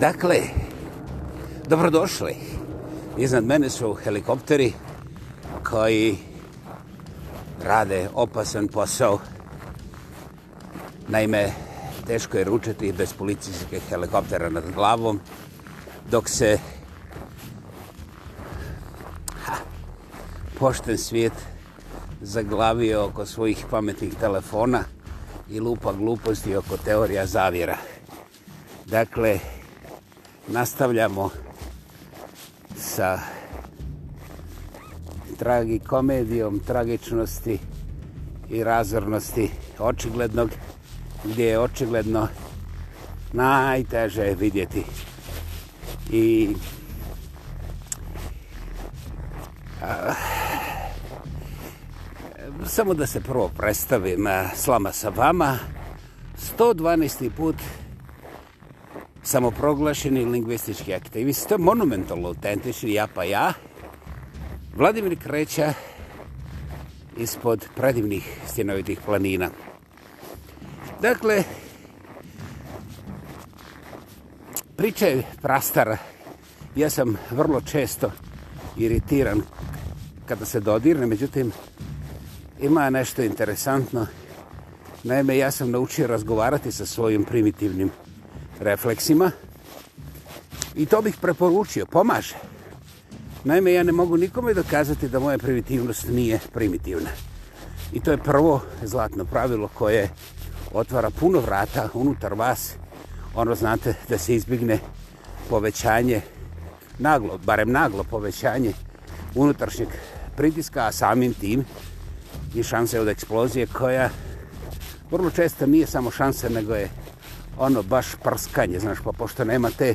Dakle, dobrodošli. Iznad mene su helikopteri koji rade opasan posao. Naime, teško je ručati bez policijske helikoptera nad glavom, dok se ha, pošten svijet zaglavio oko svojih pametnih telefona i lupa gluposti oko teorija zavjera. Dakle, nastavljamo sa tragikomedijom tragičnosti i razornosti očiglednog gdje je očigledno najteže vidjeti i a, samo da se prvo predstavim a, slama sa vama 112. put samoproglašeni lingvistički aktivista, monumentalno autentični, ja pa ja, Vladimir Kreća ispod predivnih stjenovitih planina. Dakle, priča je prastara. Ja sam vrlo često iritiran kada se dodirne, međutim, ima nešto interesantno. Naime, ja sam naučio razgovarati sa svojim primitivnim refleksima. I to bih preporučio, pomaže. Naime, ja ne mogu nikome dokazati da moja primitivnost nije primitivna. I to je prvo zlatno pravilo koje otvara puno vrata unutar vas. Ono znate da se izbigne povećanje, naglo, barem naglo povećanje unutaršnjeg pritiska, a samim tim i šanse od eksplozije koja vrlo često nije samo šanse, nego je ono baš prskanje, znaš, pa pošto nema te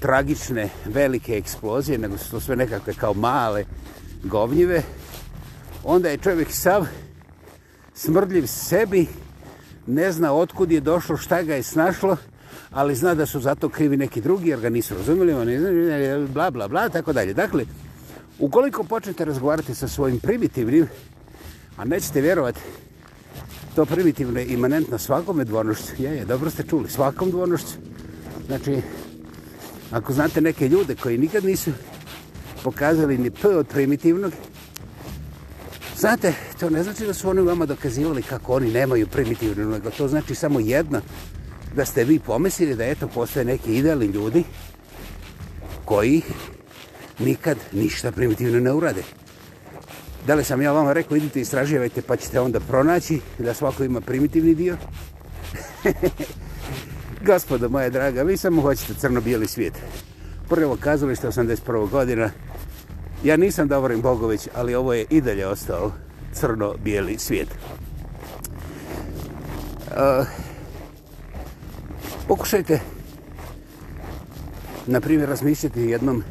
tragične velike eksplozije, nego su to sve nekakve kao male govnjive, onda je čovjek sav smrdljiv sebi, ne zna otkud je došlo, šta ga je snašlo, ali zna da su zato krivi neki drugi, jer ga nisu razumeli, oni bla, bla, bla, tako dalje. Dakle, ukoliko počnete razgovarati sa svojim primitivnim, a nećete vjerovati, to primitivno imanentno svakome dvonošću. Je, je, dobro ste čuli, svakom dvonošću. Znači, ako znate neke ljude koji nikad nisu pokazali ni P od primitivnog, znate, to ne znači da su oni vama dokazivali kako oni nemaju primitivno, nego to znači samo jedno, da ste vi pomislili da eto postoje neki idealni ljudi koji nikad ništa primitivno ne uradili. Da li sam ja vama rekao, idite istraživajte pa ćete onda pronaći da svako ima primitivni dio? Gospoda moja draga, vi samo hoćete crno-bijeli svijet. Prvo kazalište 81. godina. Ja nisam Dobrin Bogović, ali ovo je i dalje ostao crno-bijeli svijet. Uh, pokušajte na primjer razmišljati jednom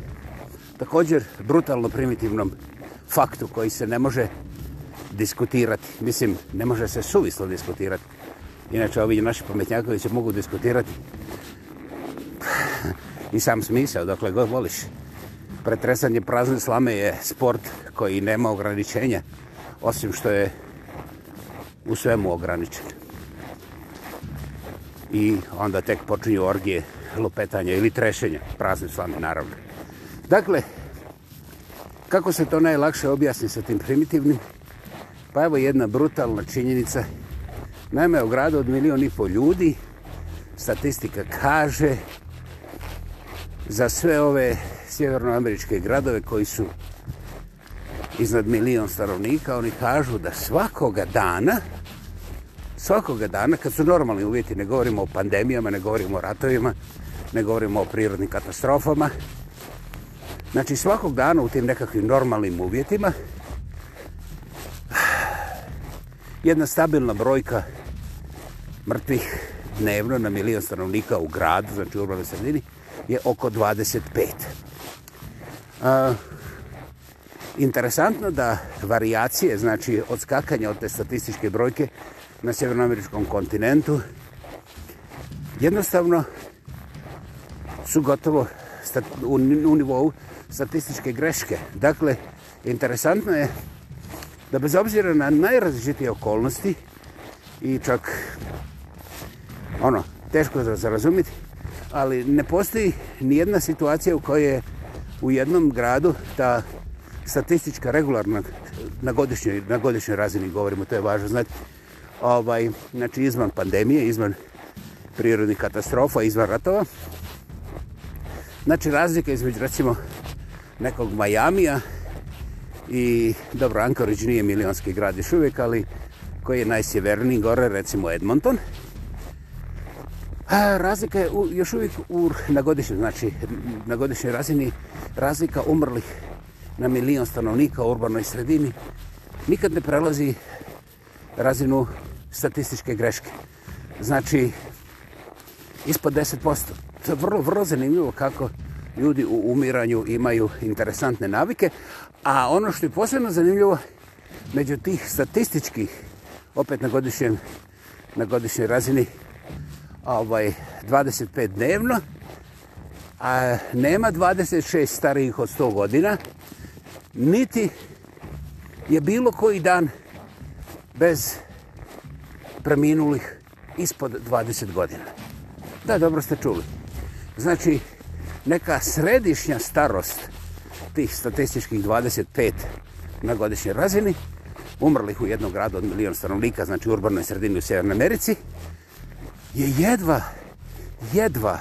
također brutalno primitivnom faktu koji se ne može diskutirati. Mislim, ne može se suvislo diskutirati. Inače, ovi naši pametnjakovi će mogu diskutirati i sam smisao, dokle god voliš. Pretresanje prazne slame je sport koji nema ograničenja, osim što je u svemu ograničen. I onda tek počinju orgije lupetanja ili trešenja prazne slame, naravno. Dakle, Kako se to najlakše objasni sa tim primitivnim? Pa evo jedna brutalna činjenica. Naime, u gradu od milijon i pol ljudi statistika kaže za sve ove sjevernoameričke gradove koji su iznad milijon stanovnika, oni kažu da svakoga dana svakoga dana, kad su normalni uvjeti, ne govorimo o pandemijama, ne govorimo o ratovima, ne govorimo o prirodnim katastrofama, Znači svakog dana u tim nekakvim normalnim uvjetima jedna stabilna brojka mrtvih dnevno na milijon stanovnika u gradu, znači u urbanoj sredini, je oko 25. A, interesantno da variacije, znači od skakanja od te statističke brojke na sjevernoameričkom kontinentu, jednostavno su gotovo u nivou statističke greške. Dakle, interesantno je da bez obzira na najrazličitije okolnosti i čak ono, teško da zarazumiti, ali ne postoji nijedna situacija u kojoj je u jednom gradu ta statistička regularna na godišnjoj, na godišnjoj razini govorimo, to je važno znati, ovaj, znači izvan pandemije, izvan prirodnih katastrofa, izvan ratova. Znači razlika između recimo nekog Majamija i dobro, Anchorage nije milijonski grad još uvijek, ali koji je najsjeverniji gore, recimo Edmonton. A, razlika je u, još uvijek u, na godišnjoj, znači na godišnjoj razini razlika umrlih na milijon stanovnika u urbanoj sredini nikad ne prelazi razinu statističke greške. Znači, ispod 10%. To je vrlo, vrlo zanimljivo kako uh, ljudi u umiranju imaju interesantne navike. A ono što je posebno zanimljivo, među tih statističkih, opet na godišnjem, na godišnjoj razini, ovaj, 25 dnevno, a nema 26 starijih od 100 godina, niti je bilo koji dan bez preminulih ispod 20 godina. Da, dobro ste čuli. Znači, neka središnja starost tih statističkih 25 na godišnjoj razini, umrlih u jednom gradu od milijon stanovnika, znači u urbanoj sredini u Sjevernoj Americi, je jedva, jedva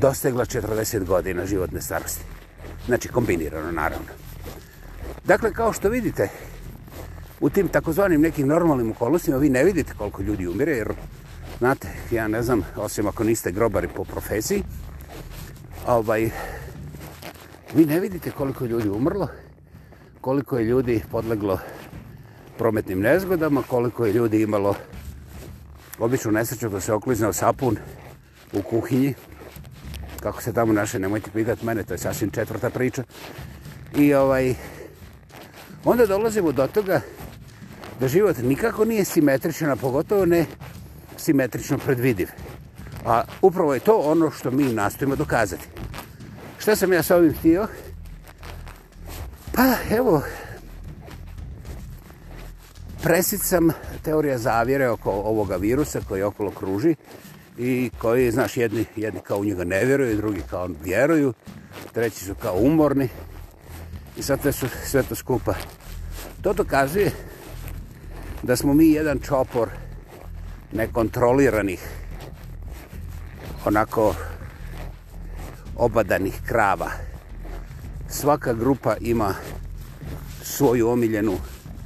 dostegla 40 godina životne starosti. Znači kombinirano, naravno. Dakle, kao što vidite, u tim takozvanim nekim normalnim okolnostima vi ne vidite koliko ljudi umire, jer, znate, ja ne znam, osim ako niste grobari po profesiji, ovaj, vi ne vidite koliko ljudi umrlo, koliko je ljudi podleglo prometnim nezgodama, koliko je ljudi imalo običnu nesreću da se okliznao sapun u kuhinji, kako se tamo naše, nemojte pitati mene, to je sasvim četvrta priča. I ovaj, onda dolazimo do toga da život nikako nije simetričan, a pogotovo ne simetrično predvidiv. A upravo je to ono što mi nastojimo dokazati. Šta sam ja sa ovim htio? Pa, evo, presicam teorija zavjere oko ovoga virusa koji okolo kruži i koji, znaš, jedni, jedni kao u njega ne vjeruju, drugi kao vjeruju, treći su kao umorni i sad te su sve to skupa. To dokazuje da smo mi jedan čopor nekontroliranih onako obadanih krava. Svaka grupa ima svoju omiljenu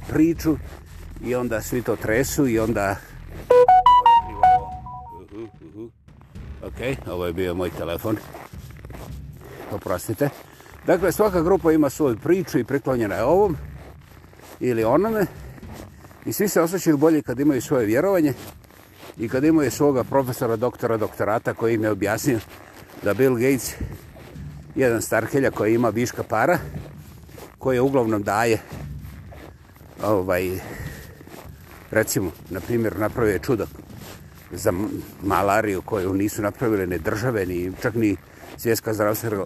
priču i onda svi to tresu i onda... Ok, ovo je bio moj telefon. Poprostite. Dakle, svaka grupa ima svoju priču i priklonjena je ovom ili onome. I svi se osjećaju bolje kad imaju svoje vjerovanje i kad imaju svoga profesora, doktora, doktorata koji im je objasnio da Bill Gates, jedan starkelja koji ima viška para, koji uglavnom daje, ovaj, recimo, na primjer, napravio je čudo za malariju koju nisu napravile ne države, ni čak ni svjetska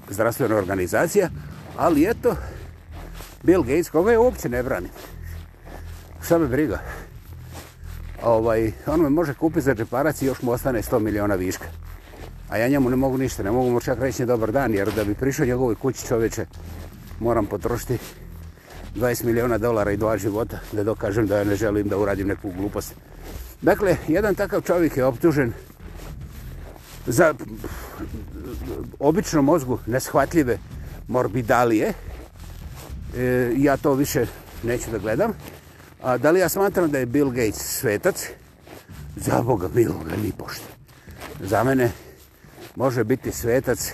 zdravstvena organizacija, ali eto, Bill Gates, koga je uopće ne brani. Šta me briga? Ovaj, on me može kupiti za džeparac i još mu ostane 100 miliona viška a ja njemu ne mogu ništa, ne mogu mu čak reći ni dobar dan, jer da bi prišao njegovoj kući čoveče, moram potrošiti 20 miliona dolara i dva života da dokažem da ja ne želim da uradim neku glupost. Dakle, jedan takav čovjek je optužen za običnom mozgu neshvatljive morbidalije. E, ja to više neću da gledam. A da li ja smatram da je Bill Gates svetac? Za Boga, milo ga, ni pošto. Za mene može biti svetac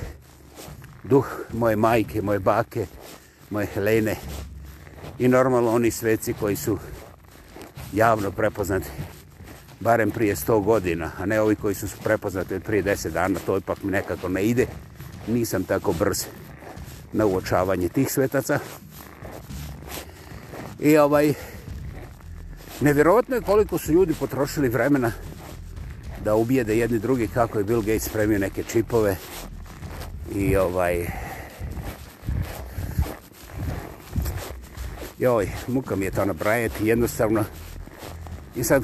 duh moje majke, moje bake, moje Helene i normalno oni sveci koji su javno prepoznati barem prije 100 godina, a ne ovi koji su prepoznati prije 10 dana, to ipak mi nekako ne ide. Nisam tako brz na uočavanje tih svetaca. I ovaj, nevjerovatno je koliko su ljudi potrošili vremena da ubijede jedni drugi kako je Bill Gates spremio neke čipove i ovaj joj, muka mi je to nabrajati jednostavno i sad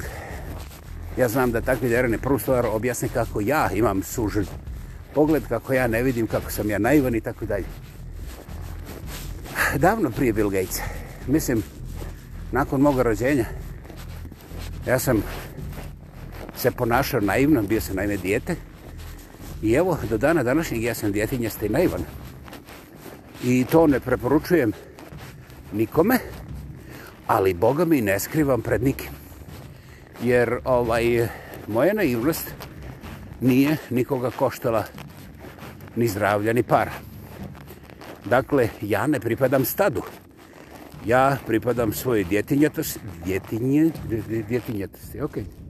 ja znam da takvi derene prvu stvar objasni kako ja imam sužen pogled kako ja ne vidim, kako sam ja naivan i tako dalje davno prije Bill Gates mislim, nakon moga rođenja ja sam se ponašao naivno, bio sam naime dijete. I evo, do dana današnjeg ja sam djetinjasta i naivan. I to ne preporučujem nikome, ali Boga mi ne skrivam pred nikim. Jer ovaj, moja naivnost nije nikoga koštala ni zdravlja, ni para. Dakle, ja ne pripadam stadu. Ja pripadam svoje djetinjatosti, djetinje, djetinjatosti, okej. Okay.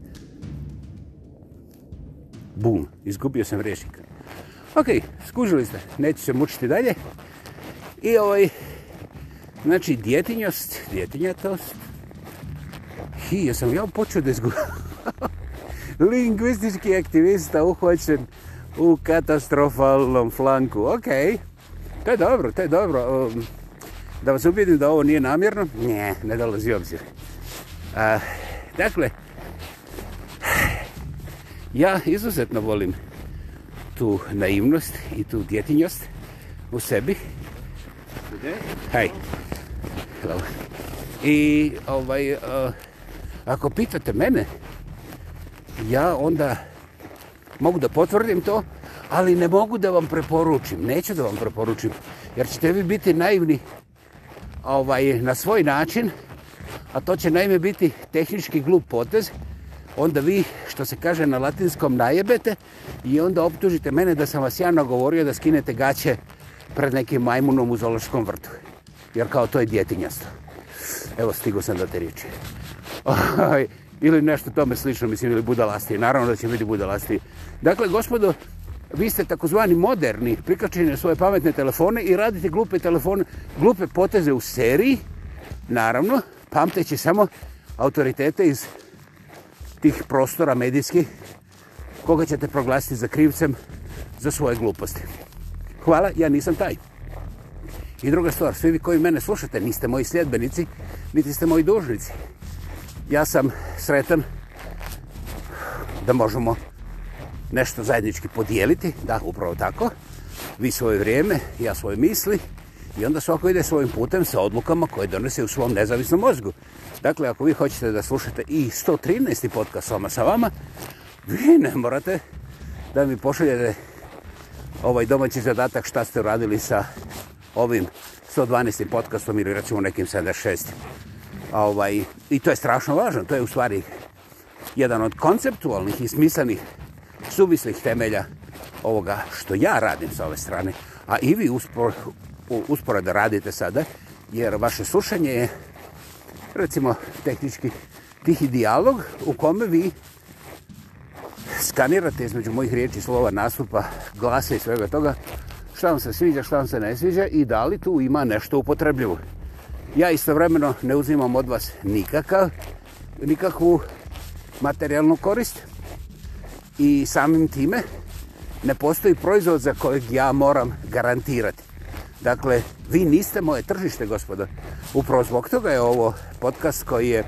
Bum, izgubio sam rešnik. Ok, skužili ste, neću se mučiti dalje. I ovaj, znači, djetinjost, djetinjatost. Hi, ja sam ja počeo da izgubio. Lingvistički aktivista uhvaćen u katastrofalnom flanku. Ok, to je dobro, to je dobro. Um, da vas ubijedim da ovo nije namjerno, ne, ne dolazi obzir. Uh, dakle, Ja izuzetno volim tu naivnost i tu djetinjost u sebi. Hej. Hello. I ovaj, uh, ako pitate mene, ja onda mogu da potvrdim to, ali ne mogu da vam preporučim, neću da vam preporučim, jer ćete vi biti naivni ovaj, na svoj način, a to će naime biti tehnički glup potez, onda vi, što se kaže na latinskom, najebete i onda optužite mene da sam vas javno govorio da skinete gaće pred nekim majmunom u Zološkom vrtu. Jer kao to je djetinjasto. Evo, stigu sam da te riče. ili nešto tome slično, mislim, ili budalasti. Naravno da će biti budalasti. Dakle, gospodo, vi ste takozvani moderni, prikačeni na svoje pametne telefone i radite glupe telefone, glupe poteze u seriji, naravno, pamteći samo autoritete iz tih prostora medijskih koga ćete proglasiti za krivcem za svoje gluposti. Hvala, ja nisam taj. I druga stvar, svi vi koji mene slušate niste moji sljedbenici, niti ste moji dužnici. Ja sam sretan da možemo nešto zajednički podijeliti, da, upravo tako. Vi svoje vrijeme, ja svoje misli i onda svako ide svojim putem sa odlukama koje donese u svom nezavisnom mozgu. Dakle, ako vi hoćete da slušate i 113. podcast Soma sa vama, vi ne morate da mi pošaljete ovaj domaći zadatak šta ste radili sa ovim 112. podcastom ili recimo nekim 76. A ovaj, I to je strašno važno. To je u stvari jedan od konceptualnih i smislenih suvislih temelja ovoga što ja radim sa ove strane. A i vi uspor, uspore da radite sada, jer vaše slušanje je recimo tehnički tihi dijalog u kome vi skanirate između mojih riječi, slova, nastupa, glasa i svega toga šta vam se sviđa, šta vam se ne sviđa i da li tu ima nešto upotrebljivo. Ja istovremeno ne uzimam od vas nikakav, nikakvu materijalnu korist i samim time ne postoji proizvod za kojeg ja moram garantirati. Dakle, vi niste moje tržište, gospodo. Upravo zbog toga je ovo podcast koji je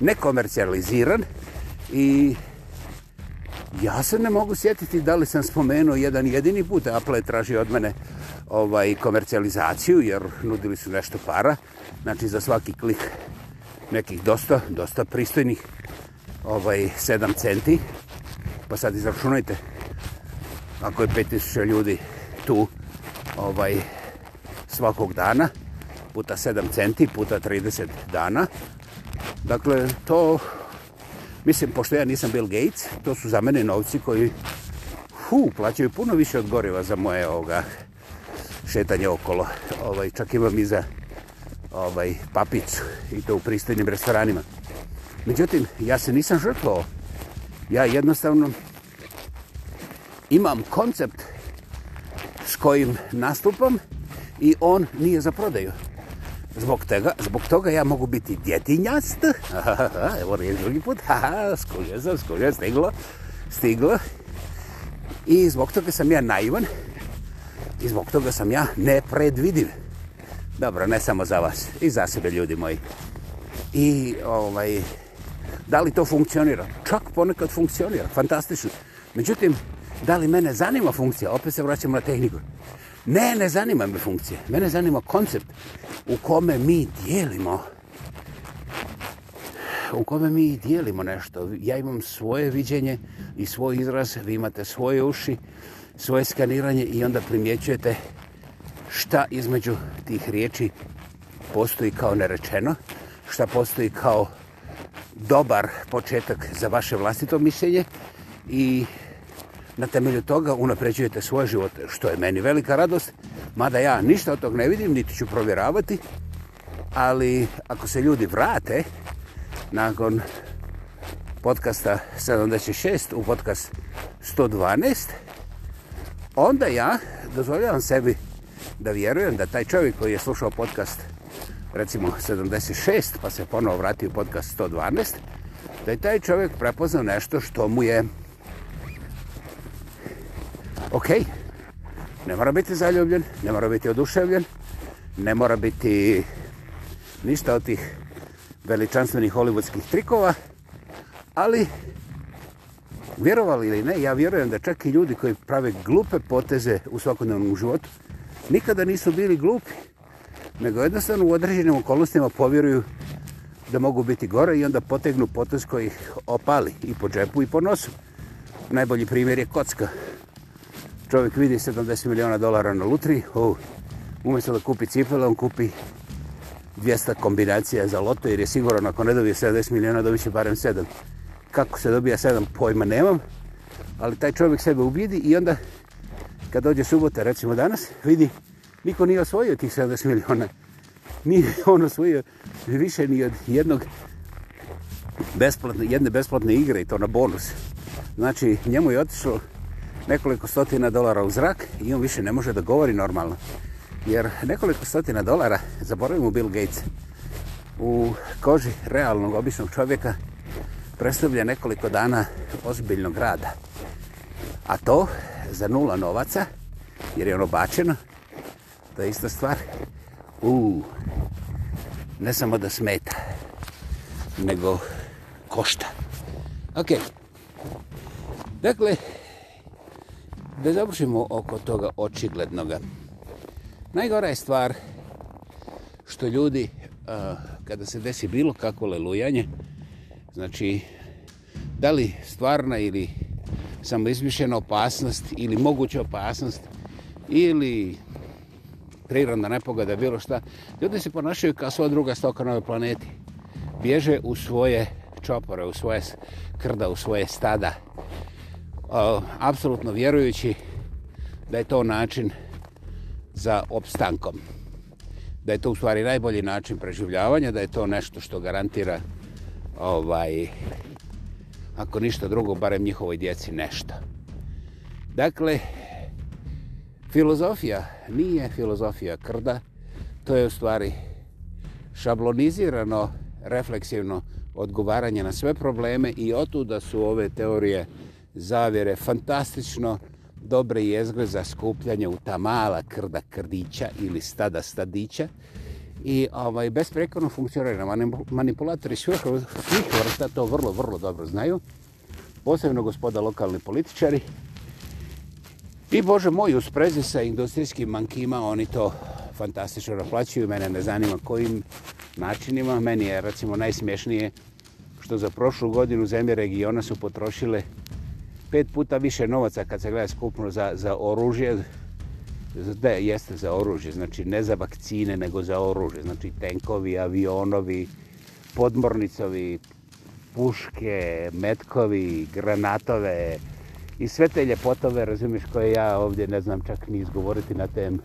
nekomercijaliziran i ja se ne mogu sjetiti da li sam spomenuo jedan jedini put Apple traži od mene ovaj komercijalizaciju jer nudili su nešto para. Znači za svaki klik nekih dosta, dosta pristojnih ovaj 7 centi. Pa sad izračunajte ako je 5000 ljudi tu ovaj svakog dana, puta 7 centi, puta 30 dana. Dakle, to, mislim, pošto ja nisam Bill Gates, to su za mene novci koji, hu, plaćaju puno više od goriva za moje ovoga, šetanje okolo. Ovaj, čak imam i za ovaj, papicu i to u pristojnim restoranima. Međutim, ja se nisam žrtvao. Ja jednostavno imam koncept s kojim nastupam i on nije za prodaju. Zbog tega, zbog toga ja mogu biti djetinjast. Evo riječ drugi put. Skolje sam, skolje, stiglo. Stiglo. I zbog toga sam ja naivan. I zbog toga sam ja nepredvidiv. Dobro, ne samo za vas. I za sebe, ljudi moji. I, ovaj, da li to funkcionira? Čak ponekad funkcionira. Fantastično. Međutim, da li mene zanima funkcija? Opet se vraćamo na tehniku. Ne, ne zanima me funkcije. Mene zanima koncept u kome mi dijelimo u kome mi dijelimo nešto. Ja imam svoje viđenje i svoj izraz, vi imate svoje uši, svoje skaniranje i onda primjećujete šta između tih riječi postoji kao nerečeno, šta postoji kao dobar početak za vaše vlastito mišljenje i na temelju toga unapređujete svoje živote, što je meni velika radost, mada ja ništa od tog ne vidim, niti ću provjeravati, ali ako se ljudi vrate nakon podcasta 76 u podcast 112, onda ja dozvoljavam sebi da vjerujem da taj čovjek koji je slušao podcast recimo 76 pa se ponovo vratio u podcast 112, da je taj čovjek prepoznao nešto što mu je ok, ne mora biti zaljubljen, ne mora biti oduševljen, ne mora biti ništa od tih veličanstvenih hollywoodskih trikova, ali vjerovali ili ne, ja vjerujem da čak i ljudi koji prave glupe poteze u svakodnevnom životu, nikada nisu bili glupi, nego jednostavno u određenim okolnostima povjeruju da mogu biti gore i onda potegnu potez koji ih opali i po džepu i po nosu. Najbolji primjer je kocka čovjek vidi 70 miliona dolara na lutri, oh, umjesto da kupi cipele, on kupi 200 kombinacija za loto, jer je sigurno ako ne dobije 70 miliona, dobit će barem 7. Kako se dobija 7, pojma nemam, ali taj čovjek sebe ubijedi i onda kad dođe subota, recimo danas, vidi, niko nije osvojio tih 70 miliona. Nije on osvojio više ni od jednog besplatne, jedne besplatne igre i to na bonus. Znači, njemu je otišlo nekoliko stotina dolara u zrak i on više ne može da govori normalno. Jer nekoliko stotina dolara, zaboravimo Bill Gates, u koži realnog, običnog čovjeka predstavlja nekoliko dana ozbiljnog rada. A to za nula novaca, jer je ono bačeno, to je ista stvar. U ne samo da smeta, nego košta. Ok. Dakle, Da završimo oko toga očiglednoga. Najgora je stvar što ljudi, eh, kada se desi bilo kako lelujanje, znači, da li stvarna ili samoizmišljena opasnost ili moguća opasnost ili prirodna nepogada, bilo šta, ljudi se ponašaju kao sva druga stoka na ovoj planeti. Bježe u svoje čopore, u svoje krda, u svoje stada apsolutno vjerujući da je to način za opstankom. Da je to u stvari najbolji način preživljavanja, da je to nešto što garantira ovaj ako ništa drugo, barem njihovoj djeci nešto. Dakle, filozofija nije filozofija krda, to je u stvari šablonizirano, refleksivno odgovaranje na sve probleme i otuda su ove teorije učinjene zavjere fantastično dobre jezgre za skupljanje u ta mala krda krdića ili stada stadića i ovaj, besprekorno funkcionira. Manipulatori svih, svih vrsta to vrlo, vrlo dobro znaju, posebno gospoda lokalni političari. I bože moj, u sprezi sa industrijskim mankima oni to fantastično naplaćuju. Mene ne zanima kojim načinima. Meni je, recimo, najsmješnije što za prošlu godinu zemlje regiona su potrošile pet puta više novaca kad se gleda skupno za, za oružje, da jeste za oružje, znači ne za vakcine, nego za oružje, znači tenkovi, avionovi, podmornicovi, puške, metkovi, granatove i sve te ljepotove, razumiješ, koje ja ovdje ne znam čak ni izgovoriti na tem,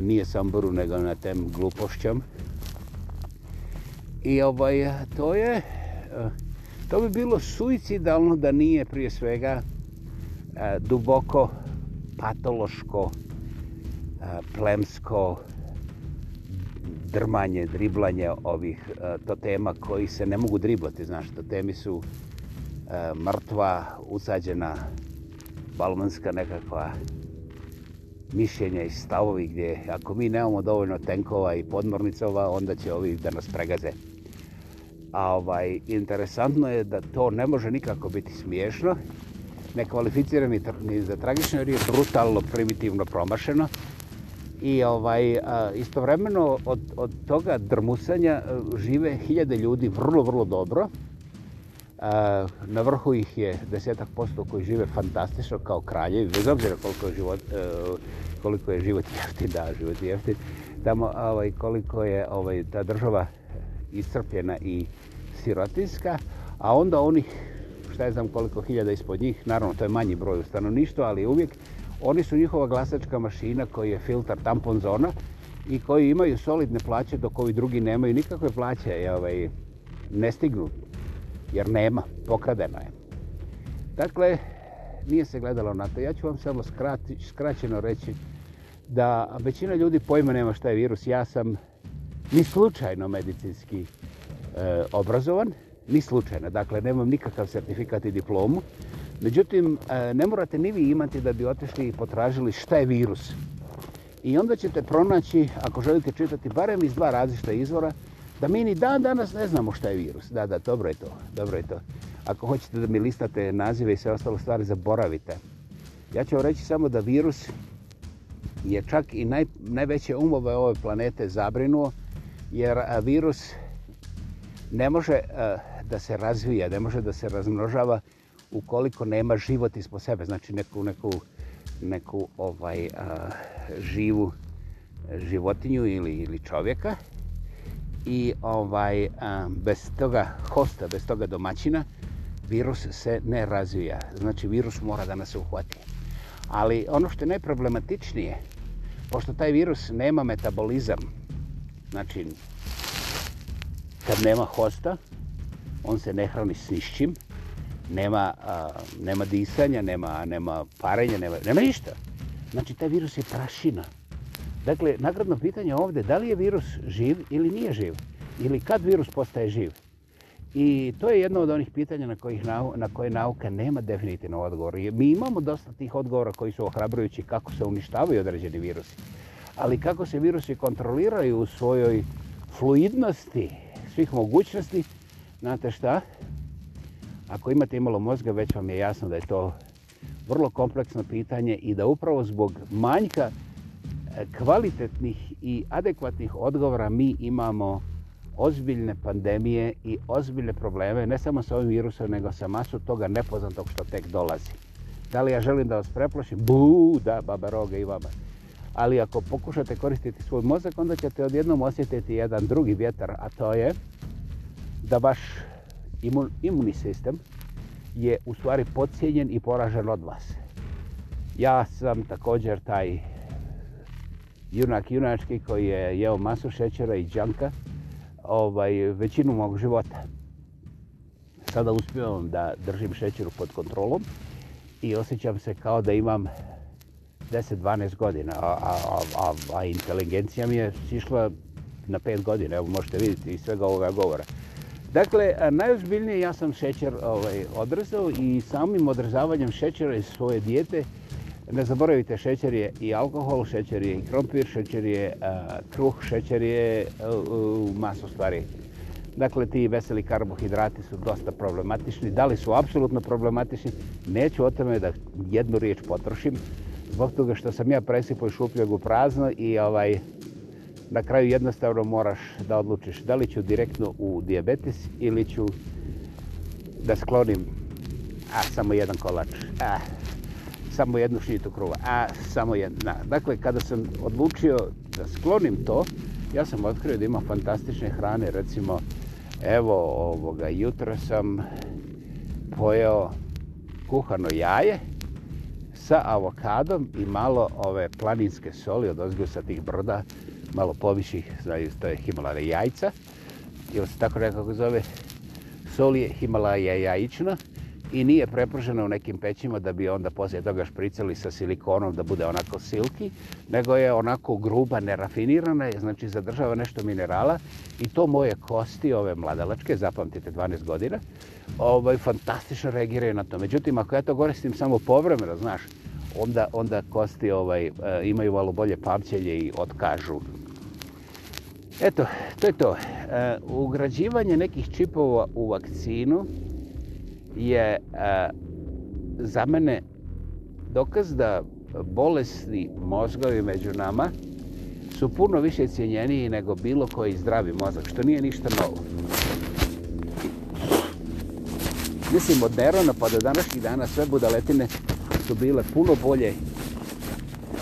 nije samburu, nego na tem glupošćom. I ovaj, to je... Uh, To bi bilo suicidalno da nije prije svega e, duboko patološko e, plemsko drmanje, driblanje ovih e, totema koji se ne mogu driblati. Znaš, totemi su e, mrtva, usađena balmanska nekakva mišljenja i stavovi gdje ako mi nemamo dovoljno tenkova i podmornicova, onda će ovi da nas pregaze. A ovaj, interesantno je da to ne može nikako biti smiješno, nekvalificirani ni za tragično, jer je brutalno, primitivno promašeno. I ovaj, a, istovremeno od, od toga drmusanja e, žive hiljade ljudi vrlo, vrlo dobro. A, e, na vrhu ih je desetak posto koji žive fantastično kao kraljevi, bez obzira koliko je život, a, e, koliko je život jeftin, da, život jeftin. Tamo ovaj, koliko je ovaj, ta država iscrpljena i sirotinska, a onda onih, šta je znam koliko hiljada ispod njih, naravno to je manji broj u stanovništvu, ali uvijek, oni su njihova glasačka mašina koji je filtar tampon zona i koji imaju solidne plaće dok ovi drugi nemaju nikakve plaće, je, ovaj, ne stignu, jer nema, pokradeno je. Dakle, nije se gledalo na to. Ja ću vam samo skrati, skraćeno reći da većina ljudi pojma nema šta je virus. Ja sam ni slučajno medicinski e, obrazovan, ni slučajno. Dakle, nemam nikakav sertifikat i diplomu. Međutim, e, ne morate ni vi imati da bi otišli i potražili šta je virus. I onda ćete pronaći, ako želite čitati, barem iz dva različita izvora, da mi ni dan danas ne znamo šta je virus. Da, da, dobro je to, dobro je to. Ako hoćete da mi listate nazive i sve ostalo stvari, zaboravite. Ja ću vam reći samo da virus je čak i naj, najveće umove ove planete zabrinuo, jer virus ne može da se razvija, ne može da se razmnožava ukoliko nema život ispod sebe, znači neku, neku, neku ovaj a, živu životinju ili, ili čovjeka i ovaj a, bez toga hosta, bez toga domaćina, virus se ne razvija. Znači virus mora da nas uhvati. Ali ono što je najproblematičnije, pošto taj virus nema metabolizam, Znači, kad nema hosta, on se ne hrani s nišćim, nema, a, nema disanja, nema, nema parenja, nema, nema ništa. Znači, taj virus je prašina. Dakle, nagradno pitanje ovdje, da li je virus živ ili nije živ? Ili kad virus postaje živ? I to je jedno od onih pitanja na, kojih nau, na koje nauka nema definitivno odgovor. Mi imamo dosta tih odgovora koji su ohrabrujući kako se uništavaju određeni virusi ali kako se virusi kontroliraju u svojoj fluidnosti, svih mogućnosti, znate šta? Ako imate imalo mozga, već vam je jasno da je to vrlo kompleksno pitanje i da upravo zbog manjka e, kvalitetnih i adekvatnih odgovora mi imamo ozbiljne pandemije i ozbiljne probleme, ne samo sa ovim virusom, nego sa masu toga nepoznatog što tek dolazi. Da li ja želim da vas preplašim? Buu, da, baba roga i baba ali ako pokušate koristiti svoj mozak, onda ćete odjednom osjetiti jedan drugi vjetar, a to je da vaš imun, imunni sistem je u stvari podcijenjen i poražen od vas. Ja sam također taj junak junački koji je jeo masu šećera i džanka ovaj, većinu mog života. Sada uspijem da držim šećeru pod kontrolom i osjećam se kao da imam 10-12 godina, a, a, a, a inteligencija mi je sišla na 5 godina, evo možete vidjeti iz svega ovoga govora. Dakle, najozbiljnije ja sam šećer ovaj, odrezao i samim odrezavanjem šećera iz svoje dijete, ne zaboravite, šećer je i alkohol, šećer je i krompir, šećer je a, kruh, šećer je e, maso stvari. Dakle, ti veseli karbohidrati su dosta problematični. Da li su apsolutno problematični? Neću o tome da jednu riječ potrošim zbog toga što sam ja presipao i šupljeg u prazno i ovaj, na kraju jednostavno moraš da odlučiš da li ću direktno u diabetes ili ću da sklonim a, samo jedan kolač, a, samo jednu šnjitu kruva, a, samo jedna. Dakle, kada sam odlučio da sklonim to, ja sam otkrio da ima fantastične hrane, recimo, evo, ovoga, jutra sam pojao kuhano jaje, sa avokadom i malo ove planinske soli od ozgoju sa tih broda, malo poviših, znaju, to je Himalaja jajca, ili se tako nekako zove, soli je Himalaja jajična, i nije prepržena u nekim pećima da bi onda poslije toga špricali sa silikonom da bude onako silki, nego je onako gruba, nerafinirana, znači zadržava nešto minerala i to moje kosti, ove mladalačke, zapamtite 12 godina, ovaj, fantastično reagiraju na to. Međutim, ako ja to koristim samo povremeno, znaš, onda, onda kosti ovaj, e, imaju malo bolje pamćenje i otkažu. Eto, to je to. E, ugrađivanje nekih čipova u vakcinu, je e, za mene dokaz da bolesni mozgovi među nama su puno više cijenjeniji nego bilo koji zdravi mozak, što nije ništa novo. Mislim, od Nerona pa do današnjih dana sve budaletine su bile puno bolje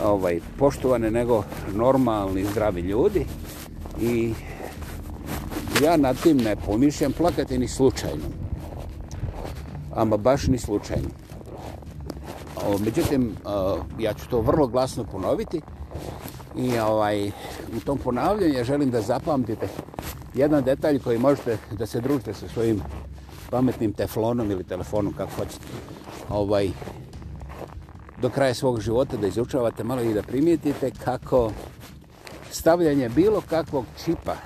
ovaj, poštovane nego normalni zdravi ljudi i ja nad tim ne pomišljam plakati ni slučajno ama baš ni slučajno. Međutim, ja ću to vrlo glasno ponoviti i ovaj, u tom ponavljanju ja želim da zapamtite jedan detalj koji možete da se družite sa svojim pametnim teflonom ili telefonom, kako hoćete, ovaj, do kraja svog života da izučavate malo i da primijetite kako stavljanje bilo kakvog čipa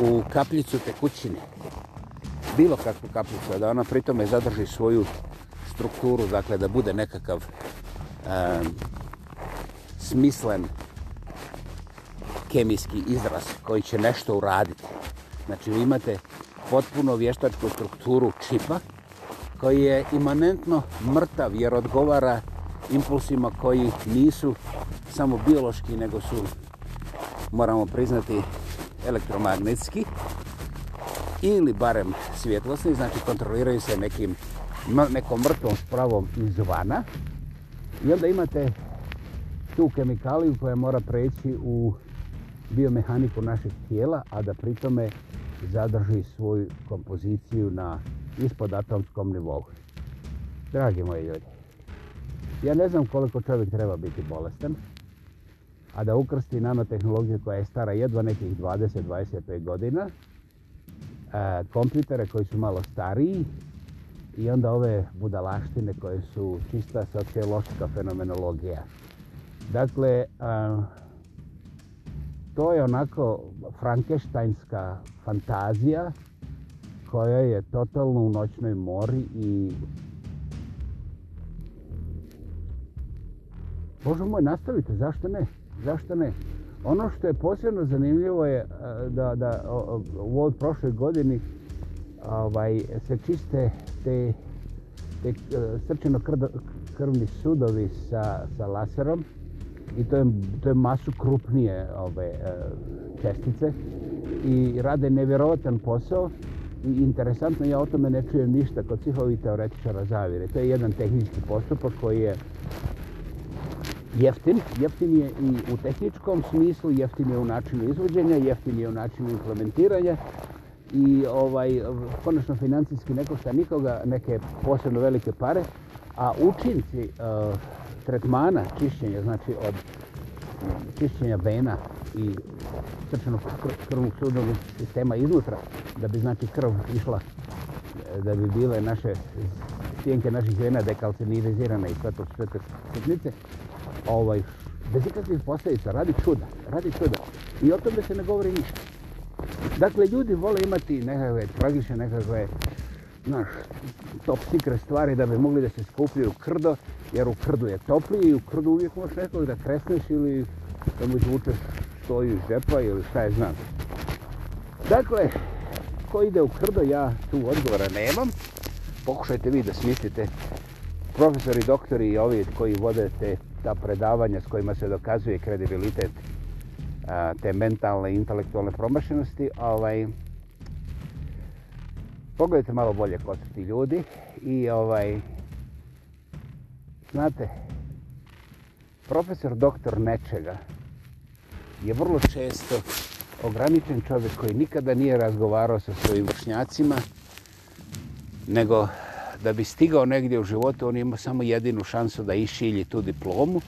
u kapljicu tekućine bilo kakvu kapljicu, da ona pri tome zadrži svoju strukturu, dakle da bude nekakav um, smislen kemijski izraz koji će nešto uraditi. Znači vi imate potpuno vještačku strukturu čipa koji je imanentno mrtav jer odgovara impulsima koji nisu samo biološki nego su, moramo priznati, elektromagnetski ili barem svjetlosni, znači kontroliraju se nekim, nekom mrtvom spravom izvana. I onda imate tu kemikaliju koja mora preći u biomehaniku našeg tijela, a da pritome zadrži svoju kompoziciju na ispod atomskom nivou. Dragi moji ljudi, ja ne znam koliko čovjek treba biti bolestan, a da ukrsti nanotehnologiju koja je stara jedva nekih 20-25 godina, e, kompjutere koji su malo stariji i onda ove budalaštine koje su čista sociološka fenomenologija. Dakle, e, to je onako frankeštajnska fantazija koja je totalno u noćnoj mori i Bože moj, nastavite, zašto ne? Zašto ne? Ono što je posebno zanimljivo je eh, da, da u ovoj prošloj godini ovaj, se čiste te, te eh, srčano krvni sudovi sa, sa laserom i to je, to je masu krupnije ove eh, čestice i rade nevjerovatan posao i interesantno ja o tome ne čujem ništa kod svih ovih teoretičara zavire. To je jedan tehnički postupak koji je jeftin. Jeftin je i u tehničkom smislu, jeftin je u načinu izvođenja, jeftin je u načinu implementiranja i ovaj konačno financijski ne košta nikoga neke posebno velike pare, a učinci e, tretmana, čišćenja, znači od čišćenja vena i srčanog krvnog sudnog sistema iznutra, da bi znači krv išla, e, da bi bile naše stjenke naših vena dekalcinirizirane i sve to sve te sitnice, ovaj, bez ikakvih posljedica, radi čuda, radi čuda. I o tome se ne govori ništa. Dakle, ljudi vole imati nekakve tragične, nekakve, znaš, top secret stvari da bi mogli da se skupljaju krdo, jer u krdu je toplije i u krdu uvijek možeš nekog da kresneš ili da mu izvučeš stoju iz džepa ili šta je znam. Dakle, ko ide u krdo, ja tu odgovora nemam. Pokušajte vi da smislite profesori, doktori i ovi koji vode te ta predavanja s kojima se dokazuje kredibilitet a, te mentalne i intelektualne promašenosti, ovaj, pogledajte malo bolje ko su ti ljudi i ovaj, znate, profesor doktor nečega je vrlo često ograničen čovjek koji nikada nije razgovarao sa svojim vršnjacima, nego da bi stigao negdje u životu, on ima samo jedinu šansu da išilji tu diplomu.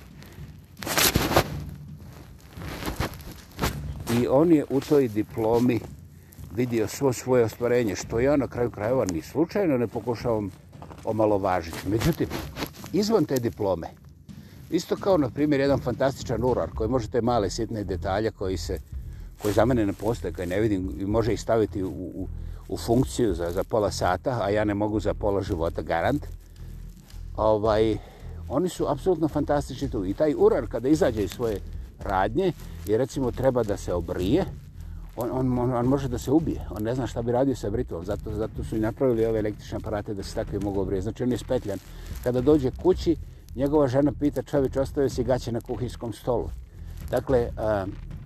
I on je u toj diplomi vidio svo svoje ostvarenje, što ja na kraju krajeva ni slučajno ne pokušavam omalovažiti. Međutim, izvan te diplome, isto kao, na primjer, jedan fantastičan urar koji možete male sitne detalje koji se koji za mene ne postoje, koji ne vidim i može ih staviti u, u, u funkciju za, za pola sata, a ja ne mogu za pola života garant. Ovaj, oni su apsolutno fantastični tu. I taj urar kada izađe iz svoje radnje i recimo treba da se obrije, on, on, on, on može da se ubije. On ne zna šta bi radio sa britvom. Zato, zato su i napravili ove električne aparate da se takvi mogu obrije. Znači on je spetljan. Kada dođe kući, njegova žena pita čovječ ostavio si gaće na kuhinskom stolu. Dakle,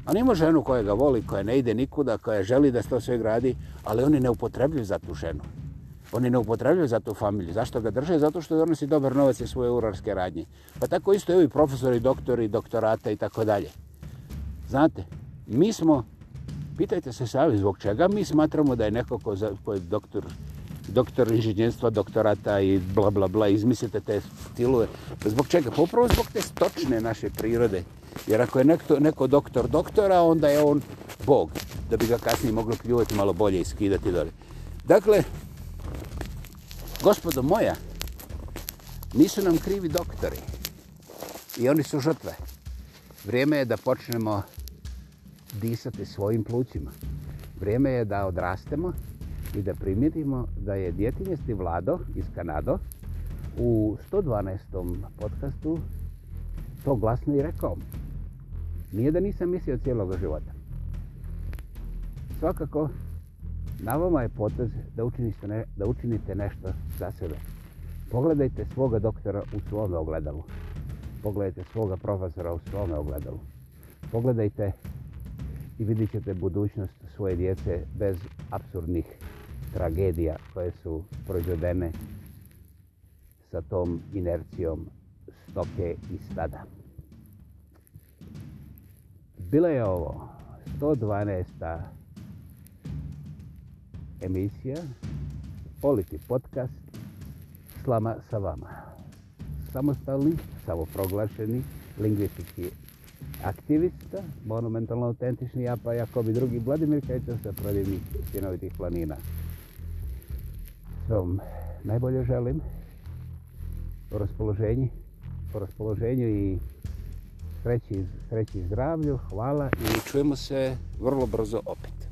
A nema ženu koja ga voli, koja ne ide nikuda, koja želi da se to sve gradi, ali oni ne upotrebljaju za tu ženu. Oni ne upotrebljaju za tu familiju. Zašto ga drže? Zato što donosi dobar novac iz svoje urarske radnje. Pa tako isto je i profesori, doktori, doktorata i tako dalje. Znate, mi smo, pitajte se sami zbog čega, mi smatramo da je neko ko, za, ko je doktor, doktor inženjenstva, doktorata i bla, bla, bla, izmislite te stilove. Zbog čega? Popravo pa zbog te stočne naše prirode. Jer ako je neko, neko doktor doktora, onda je on bog, da bi ga kasnije moglo pljuvati malo bolje i skidati dole. Dakle, gospodo moja, nisu nam krivi doktori i oni su žrtve. Vrijeme je da počnemo disati svojim plućima. Vrijeme je da odrastemo i da primjetimo da je djetinjesti Vlado iz Kanado u 112. podcastu to glasno i rekao nije da nisam mislio cijelog života. Svakako, na vama je potez da učinite, ne, da učinite nešto za sebe. Pogledajte svoga doktora u svome ogledalu. Pogledajte svoga profesora u svome ogledalu. Pogledajte i vidit ćete budućnost svoje djece bez absurdnih tragedija koje su prođodene sa tom inercijom stoke i stada. Bila je ovo 112. emisija Politi podcast Slama sa vama. Samostalni, samoproglašeni lingvistički aktivista, monumentalno autentični Japa Jakobi drugi Vladimir Kajca sa prodivnih sinovitih planina. Svom najbolje želim u raspoloženju, u raspoloženju i sreći, sreći zdravlju, hvala. I čujemo se vrlo brzo opet.